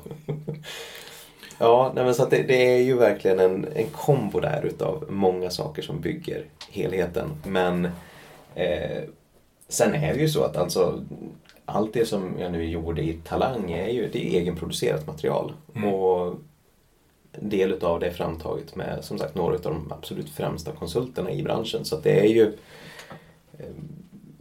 ja, nej men så det, det är ju verkligen en, en kombo där utav många saker som bygger helheten. Men eh, sen är det ju så att alltså allt det som jag nu gjorde i Talang är ju det är egenproducerat material. Och en del utav det är framtaget med som sagt några av de absolut främsta konsulterna i branschen. Så det är ju eh,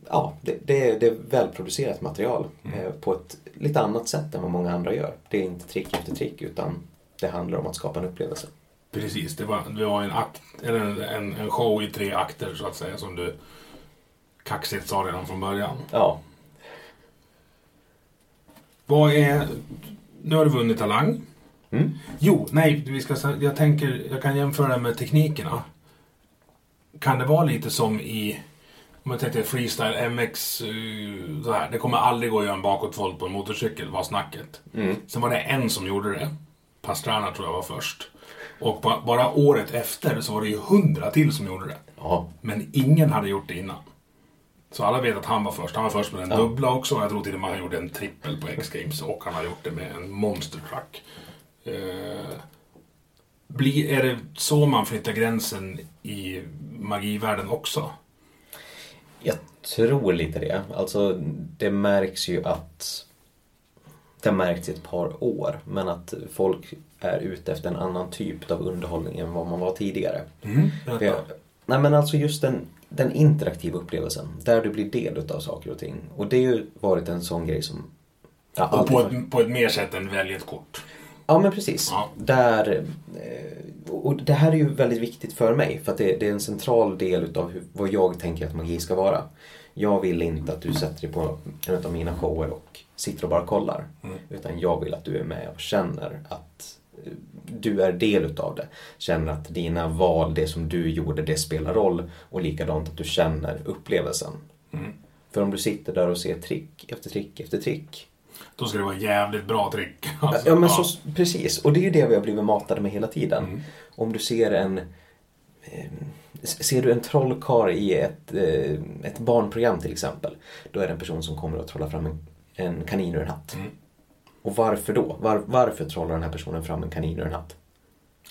ja, det, det, är, det är välproducerat material eh, på ett lite annat sätt än vad många andra gör. Det är inte trick efter trick utan det handlar om att skapa en upplevelse. Precis, det var, det var en, akt, eller en, en, en show i tre akter så att säga som du kaxigt sa redan från början. Ja, Vad är... Nu har du vunnit Talang. Mm. Jo, nej, vi ska, jag tänker, jag kan jämföra med teknikerna. Kan det vara lite som i, om jag tänkte freestyle MX, eh, så här, det kommer aldrig gå att göra en bakåtvolt på en motorcykel, var snacket. Sen var det en som gjorde det. Pastrana tror jag var först. Och ba- bara året efter så var det ju hundra till som gjorde det. ja, Men ingen hade gjort det innan. Så alla vet att han var först. Han var först med den dubbla också. Jag tror till och med han gjorde en trippel på X-Games. Och han har gjort det med en monster truck. Eh, blir, är det så man flyttar gränsen i magivärlden också? jag tror lite det. Alltså det märks ju att det har märkts i ett par år men att folk är ute efter en annan typ av underhållning än vad man var tidigare. För jag, nej men alltså just den, den interaktiva upplevelsen där du blir del utav saker och ting. Och det har ju varit en sån grej som jag Och på ett, på ett mer sätt än välj ett kort. Ja men precis. Ja. Där, eh, och det här är ju väldigt viktigt för mig för att det, det är en central del utav hur, vad jag tänker att magi ska vara. Jag vill inte att du sätter dig på en av mina shower och sitter och bara kollar. Utan jag vill att du är med och känner att du är del utav det. Känner att dina val, det som du gjorde, det spelar roll. Och likadant att du känner upplevelsen. För om du sitter där och ser trick efter trick efter trick Då ska det vara jävligt bra trick. Alltså, Ja men så, precis, och det är ju det vi har blivit matade med hela tiden. Mm. Om du ser en eh, Ser du en trollkarl i ett, eh, ett barnprogram till exempel. Då är det en person som kommer att trolla fram en, en kanin ur en hatt. Mm. Och varför då? Var, varför trollar den här personen fram en kanin ur en hatt?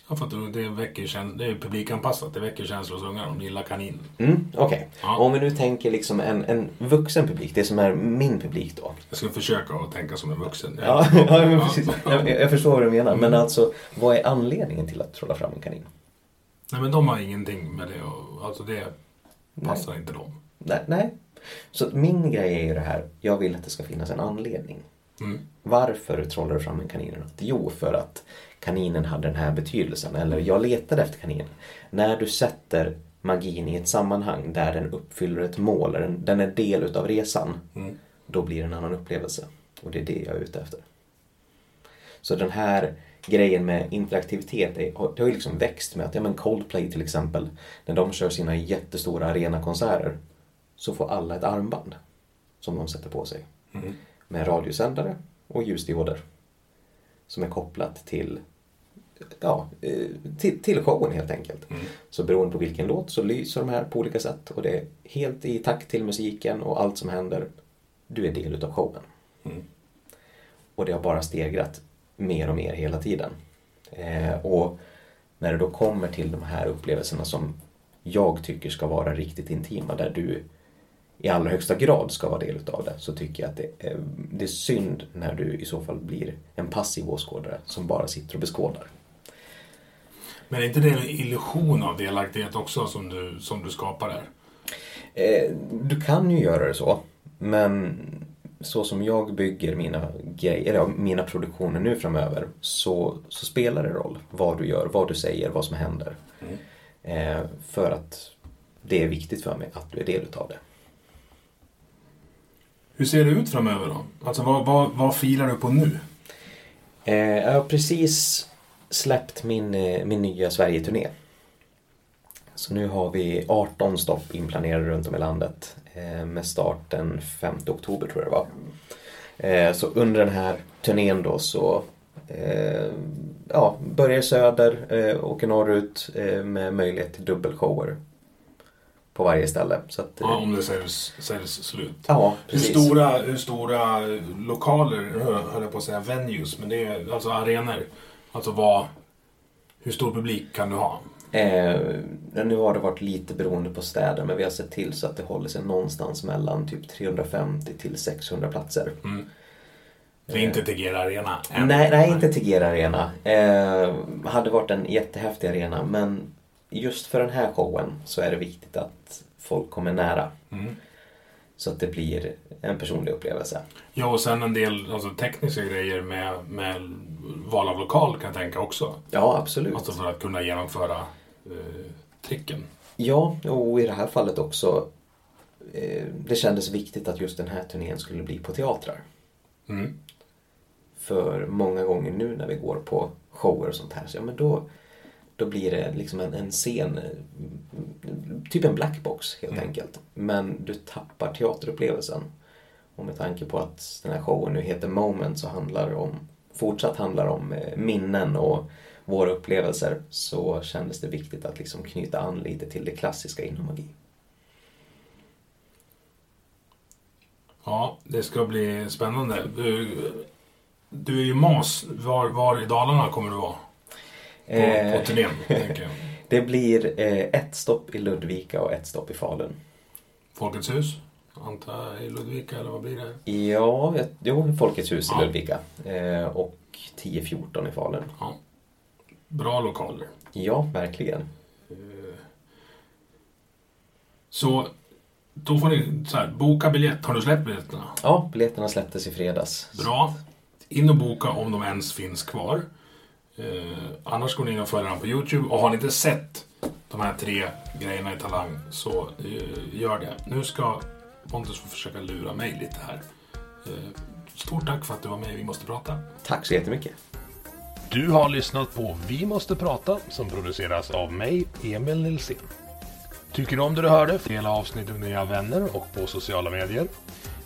Ja, för att det, väcker, käns- det är publikanpassat. Det väcker känslor hos ungar. De gillar kaninen. Mm, Okej, Ja. om vi nu tänker liksom en, en vuxen publik, det som är min publik då. Jag ska försöka att tänka som en vuxen. Ja, ja men precis. Jag, jag förstår vad du menar. Men alltså, vad är anledningen till att trolla fram en kanin? Nej men de har ingenting med det och, Alltså det passar inte dem. Nej, nej. Så min grej är ju det här, jag vill att det ska finnas en anledning. Mm. Varför trollar du fram en kanin? ur en hatt? Jo, för att kaninen hade den här betydelsen. Eller jag letade efter kaninen. När du sätter magin i ett sammanhang där den uppfyller ett mål, den, den är del utav resan, då blir det en annan upplevelse. Och det är det jag är ute efter. Så den här grejen med interaktivitet, det har ju liksom växt med att, ja men Coldplay till exempel, när de kör sina jättestora arenakonserter så får alla ett armband som de sätter på sig. Med radiosändare och ljusdioder. Som är kopplat till, ja, eh, till, till showen helt enkelt. Så beroende på vilken låt så lyser de här på olika sätt och det är helt i takt till musiken och allt som händer. Du är del utav showen. Och det har bara stegrat mer och mer hela tiden. Eh, och när det då kommer till de här upplevelserna som jag tycker ska vara riktigt intima, där du i allra högsta grad ska vara del utav det, så tycker jag att det är, det är synd när du i så fall blir en passiv åskådare som bara sitter och beskådar. Men är inte det en illusion av delaktighet också som du, som du skapar där? Eh, du kan ju göra det så, men så som jag bygger mina, grejer, eller mina produktioner nu framöver så, så spelar det roll vad du gör, vad du säger, vad som händer. Eh, för att det är viktigt för mig att du är del utav det. Hur ser det ut framöver då? Alltså vad, vad, vad filar du på nu? Eh, jag har precis släppt min, eh, min nya Sverige-turné. Så nu har vi 18 stopp inplanerade runt om i landet eh, med start den 5 oktober tror jag det var. Eh, så under den här turnén då så eh, ja, börjar i söder, eh, åker norrut eh, med möjlighet till dubbelshower på varje ställe. Så att, eh, Ja, om det säljs, säljs slut. ja, Hur precis. stora, hur stora lokaler, hö- höll jag på att säga venues, men det är alltså arenor. Alltså vad, hur stor publik kan du ha? Eh, nu har det varit lite beroende på städer men vi har sett till så att det håller sig någonstans mellan typ 350 till 600 platser. Det är inte Tegera Arena än. Eh. Nej, nej, inte Tegera Arena. Eh, hade varit en jättehäftig arena men just för den här showen så är det viktigt att folk kommer nära. Så att det blir en personlig upplevelse. Ja, och sen en del alltså, tekniska grejer med, med val av lokal kan jag tänka också. Ja, absolut. Alltså för att kunna genomföra eh, tricken. Ja, och i det här fallet också eh, det kändes viktigt att just den här turnén skulle bli på teatrar. Mm. För många gånger nu när vi går på shower och sånt här, så ja men då, då blir det liksom en, en scen, typ en blackbox helt enkelt. Men du tappar teaterupplevelsen. Och med tanke på att den här showen nu heter Moment så handlar om, fortsatt handlar om eh, minnen och våra upplevelser så kändes det viktigt att liksom knyta an lite till det klassiska inom magi. Ja, det ska bli spännande. Du, du är ju mas. Var, var i Dalarna kommer du vara? På, Eh, på turnén, tänker jag. Det blir eh, ett stopp i Ludvika och ett stopp i Falun. Folkets hus, antar jag, i Ludvika, eller vad blir det? Ja, ett- jo, Folkets hus Ja. i Ludvika. Eh, och 10-14 i Falun. Ja. Bra lokaler. Ja, verkligen. Så då får ni så här, boka biljett. Har du släppt biljetterna? Ja, biljetterna släpptes i fredags. Bra. In och boka om de ens finns kvar. Eh, annars går ni in och följer dem på Youtube. Och har ni inte sett de här tre grejerna i Talang så eh, gör det. Nu ska Pontus få försöka lura mig lite här. Eh, stort tack för att du var med i Vi måste prata. Tack så jättemycket. Du har lyssnat på Vi måste prata som produceras av mig, Emil Nilsson. Tycker du om det du hörde? Dela avsnittet med dina vänner och på sociala medier.